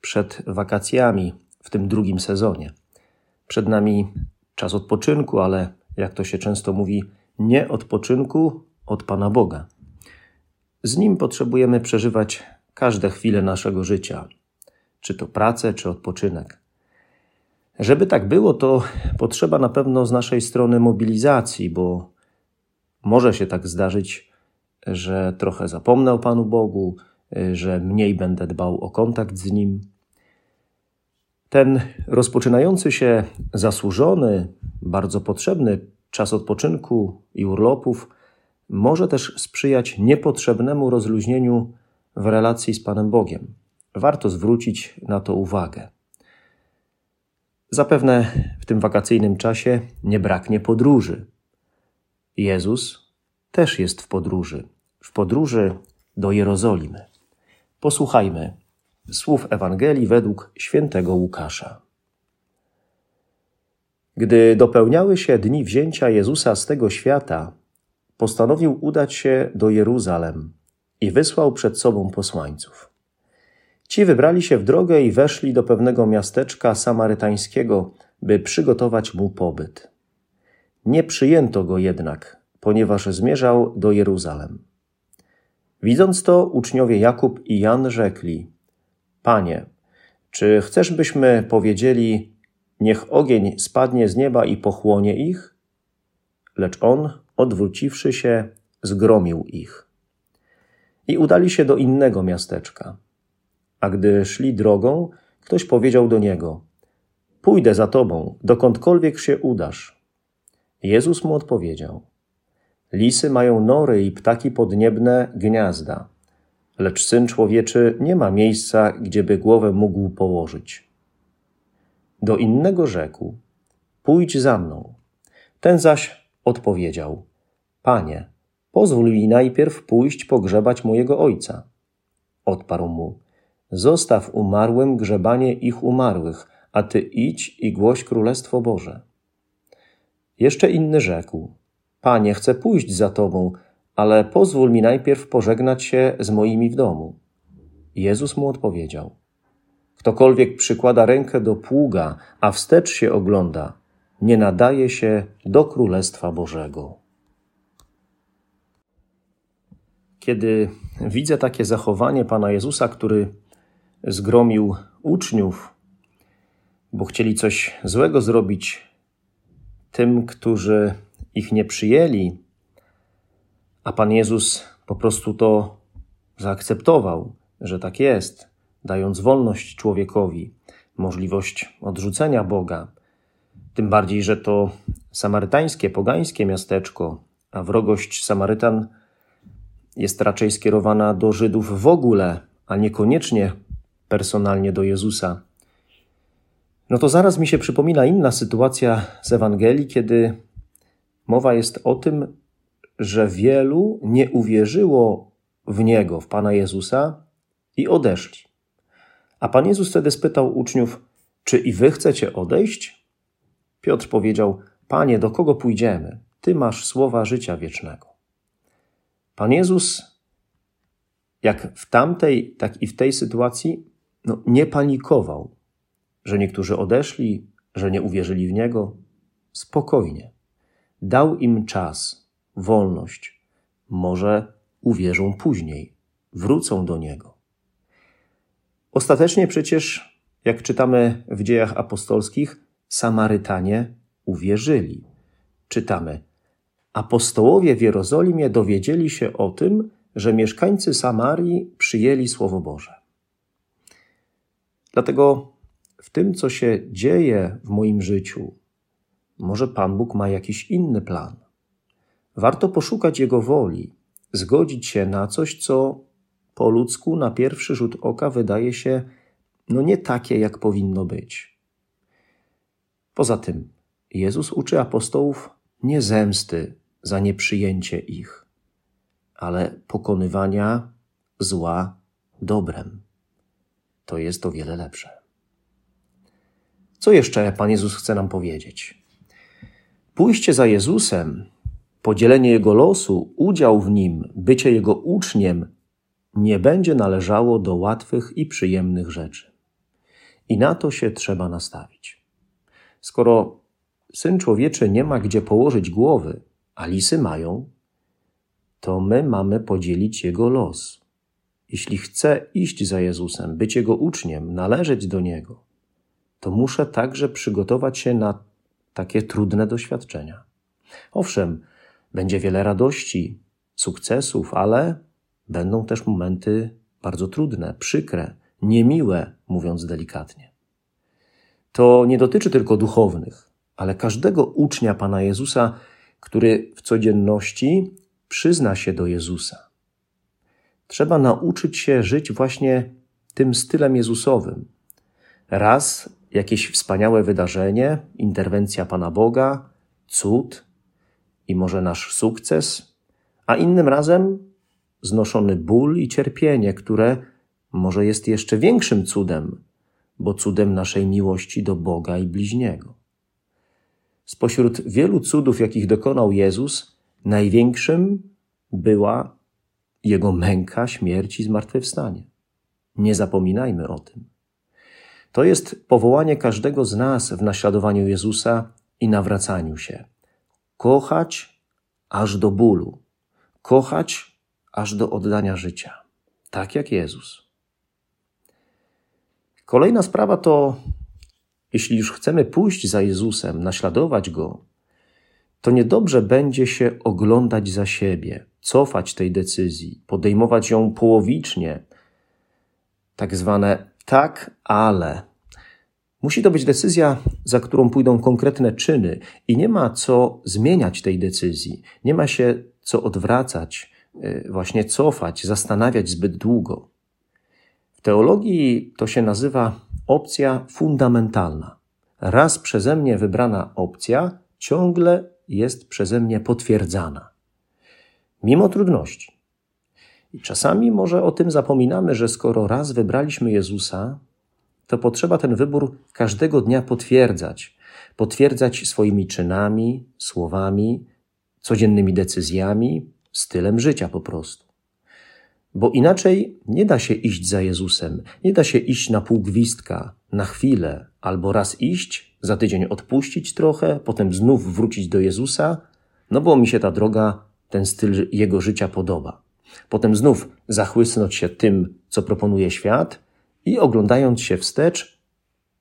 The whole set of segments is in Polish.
przed wakacjami w tym drugim sezonie. Przed nami czas odpoczynku, ale jak to się często mówi, nie odpoczynku od Pana Boga. Z nim potrzebujemy przeżywać każde chwile naszego życia, czy to pracę, czy odpoczynek. Żeby tak było, to potrzeba na pewno z naszej strony mobilizacji, bo może się tak zdarzyć, że trochę zapomnę o Panu Bogu, że mniej będę dbał o kontakt z Nim. Ten rozpoczynający się zasłużony, bardzo potrzebny czas odpoczynku i urlopów może też sprzyjać niepotrzebnemu rozluźnieniu w relacji z Panem Bogiem. Warto zwrócić na to uwagę. Zapewne w tym wakacyjnym czasie nie braknie podróży. Jezus też jest w podróży, w podróży do Jerozolimy. Posłuchajmy słów Ewangelii według świętego Łukasza. Gdy dopełniały się dni wzięcia Jezusa z tego świata, postanowił udać się do Jeruzalem i wysłał przed sobą posłańców. Ci wybrali się w drogę i weszli do pewnego miasteczka samarytańskiego, by przygotować mu pobyt. Nie przyjęto go jednak, ponieważ zmierzał do Jeruzalem. Widząc to, uczniowie Jakub i Jan rzekli: Panie, czy chcesz, byśmy powiedzieli, niech ogień spadnie z nieba i pochłonie ich? Lecz on, odwróciwszy się, zgromił ich. I udali się do innego miasteczka. A gdy szli drogą, ktoś powiedział do niego: Pójdę za tobą, dokądkolwiek się udasz. Jezus mu odpowiedział: Lisy mają nory i ptaki podniebne gniazda, lecz syn człowieczy nie ma miejsca, gdzieby głowę mógł położyć. Do innego rzekł: Pójdź za mną. Ten zaś odpowiedział: Panie, pozwól mi najpierw pójść pogrzebać mojego ojca. Odparł mu: Zostaw umarłym grzebanie ich umarłych, a ty idź i głoś królestwo Boże. Jeszcze inny rzekł: Panie, chcę pójść za Tobą, ale pozwól mi najpierw pożegnać się z moimi w domu. Jezus mu odpowiedział: Ktokolwiek przykłada rękę do pługa, a wstecz się ogląda, nie nadaje się do Królestwa Bożego. Kiedy widzę takie zachowanie Pana Jezusa, który zgromił uczniów, bo chcieli coś złego zrobić tym, którzy ich nie przyjęli, a Pan Jezus po prostu to zaakceptował, że tak jest, dając wolność człowiekowi, możliwość odrzucenia Boga. Tym bardziej, że to samarytańskie, pogańskie miasteczko, a wrogość Samarytan jest raczej skierowana do Żydów w ogóle, a niekoniecznie personalnie do Jezusa. No to zaraz mi się przypomina inna sytuacja z Ewangelii, kiedy Mowa jest o tym, że wielu nie uwierzyło w Niego, w Pana Jezusa i odeszli. A Pan Jezus wtedy spytał uczniów, czy i wy chcecie odejść? Piotr powiedział, Panie, do kogo pójdziemy? Ty masz słowa życia wiecznego. Pan Jezus, jak w tamtej, tak i w tej sytuacji, no, nie panikował, że niektórzy odeszli, że nie uwierzyli w Niego. Spokojnie. Dał im czas, wolność. Może uwierzą później, wrócą do Niego. Ostatecznie przecież, jak czytamy w dziejach apostolskich, Samarytanie uwierzyli. Czytamy: Apostołowie w Jerozolimie dowiedzieli się o tym, że mieszkańcy Samarii przyjęli Słowo Boże. Dlatego w tym, co się dzieje w moim życiu, może Pan Bóg ma jakiś inny plan. Warto poszukać Jego woli, zgodzić się na coś, co po ludzku na pierwszy rzut oka wydaje się no nie takie, jak powinno być. Poza tym, Jezus uczy apostołów nie zemsty za nieprzyjęcie ich, ale pokonywania zła dobrem. To jest o wiele lepsze. Co jeszcze Pan Jezus chce nam powiedzieć? Pójście za Jezusem, podzielenie Jego losu, udział w Nim, bycie Jego uczniem nie będzie należało do łatwych i przyjemnych rzeczy. I na to się trzeba nastawić. Skoro Syn Człowieczy nie ma gdzie położyć głowy, a lisy mają, to my mamy podzielić Jego los. Jeśli chcę iść za Jezusem, być Jego uczniem, należeć do Niego, to muszę także przygotować się na takie trudne doświadczenia. Owszem, będzie wiele radości, sukcesów, ale będą też momenty bardzo trudne, przykre, niemiłe, mówiąc delikatnie. To nie dotyczy tylko duchownych, ale każdego ucznia Pana Jezusa, który w codzienności przyzna się do Jezusa. Trzeba nauczyć się żyć właśnie tym stylem Jezusowym. Raz jakieś wspaniałe wydarzenie, interwencja Pana Boga, cud i może nasz sukces, a innym razem znoszony ból i cierpienie, które może jest jeszcze większym cudem, bo cudem naszej miłości do Boga i bliźniego. Spośród wielu cudów, jakich dokonał Jezus, największym była Jego męka, śmierć i zmartwychwstanie. Nie zapominajmy o tym. To jest powołanie każdego z nas w naśladowaniu Jezusa i nawracaniu się. Kochać aż do bólu, kochać aż do oddania życia, tak jak Jezus. Kolejna sprawa to, jeśli już chcemy pójść za Jezusem, naśladować Go, to niedobrze będzie się oglądać za siebie, cofać tej decyzji, podejmować ją połowicznie, tak zwane tak, ale. Musi to być decyzja, za którą pójdą konkretne czyny, i nie ma co zmieniać tej decyzji, nie ma się co odwracać, y, właśnie cofać, zastanawiać zbyt długo. W teologii to się nazywa opcja fundamentalna. Raz przeze mnie wybrana opcja ciągle jest przeze mnie potwierdzana. Mimo trudności. I czasami może o tym zapominamy, że skoro raz wybraliśmy Jezusa, to potrzeba ten wybór każdego dnia potwierdzać. Potwierdzać swoimi czynami, słowami, codziennymi decyzjami, stylem życia po prostu. Bo inaczej nie da się iść za Jezusem, nie da się iść na pół gwizdka, na chwilę, albo raz iść, za tydzień odpuścić trochę, potem znów wrócić do Jezusa, no bo mi się ta droga, ten styl Jego życia podoba. Potem znów zachłysnąć się tym, co proponuje świat i oglądając się wstecz,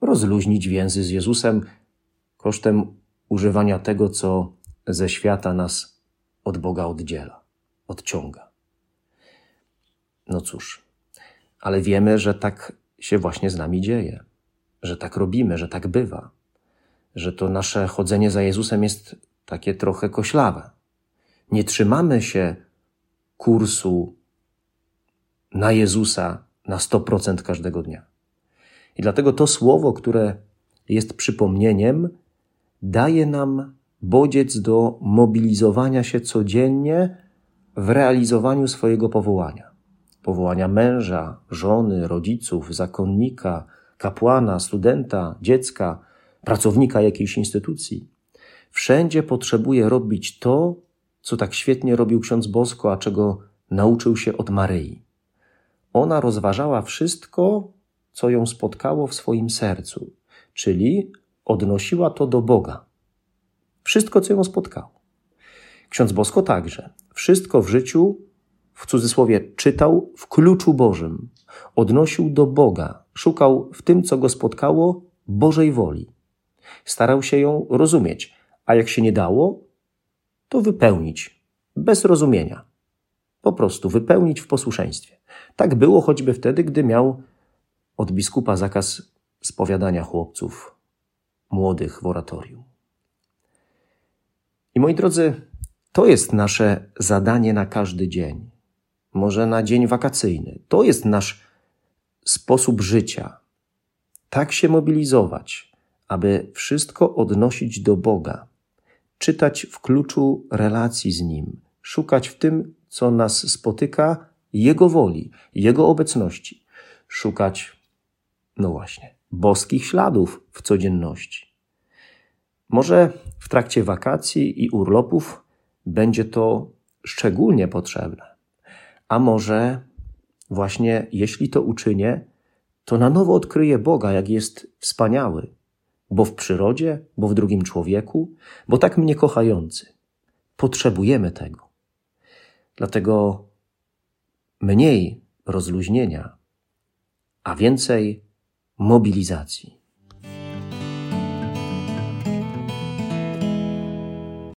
rozluźnić więzy z Jezusem kosztem używania tego, co ze świata nas od Boga oddziela, odciąga. No cóż, ale wiemy, że tak się właśnie z nami dzieje, że tak robimy, że tak bywa, że to nasze chodzenie za Jezusem jest takie trochę koślawe. Nie trzymamy się kursu na Jezusa na 100% każdego dnia. I dlatego to słowo, które jest przypomnieniem, daje nam bodziec do mobilizowania się codziennie w realizowaniu swojego powołania. Powołania męża, żony, rodziców, zakonnika, kapłana, studenta, dziecka, pracownika jakiejś instytucji. Wszędzie potrzebuje robić to, co tak świetnie robił ksiądz Bosko, a czego nauczył się od Maryi. Ona rozważała wszystko, co ją spotkało w swoim sercu, czyli odnosiła to do Boga. Wszystko, co ją spotkało. Ksiądz Bosko także. Wszystko w życiu, w cudzysłowie, czytał w kluczu Bożym. Odnosił do Boga. Szukał w tym, co go spotkało, Bożej woli. Starał się ją rozumieć, a jak się nie dało, to wypełnić, bez rozumienia. Po prostu wypełnić w posłuszeństwie. Tak było choćby wtedy, gdy miał od biskupa zakaz spowiadania chłopców młodych w oratorium. I moi drodzy, to jest nasze zadanie na każdy dzień, może na dzień wakacyjny. To jest nasz sposób życia. tak się mobilizować, aby wszystko odnosić do Boga, czytać w kluczu relacji z Nim, szukać w tym, co nas spotyka, Jego woli, Jego obecności, szukać, no właśnie, boskich śladów w codzienności. Może w trakcie wakacji i urlopów będzie to szczególnie potrzebne, a może właśnie jeśli to uczynię, to na nowo odkryję Boga, jak jest wspaniały, bo w przyrodzie, bo w drugim człowieku, bo tak mnie kochający. Potrzebujemy tego. Dlatego mniej rozluźnienia, a więcej mobilizacji.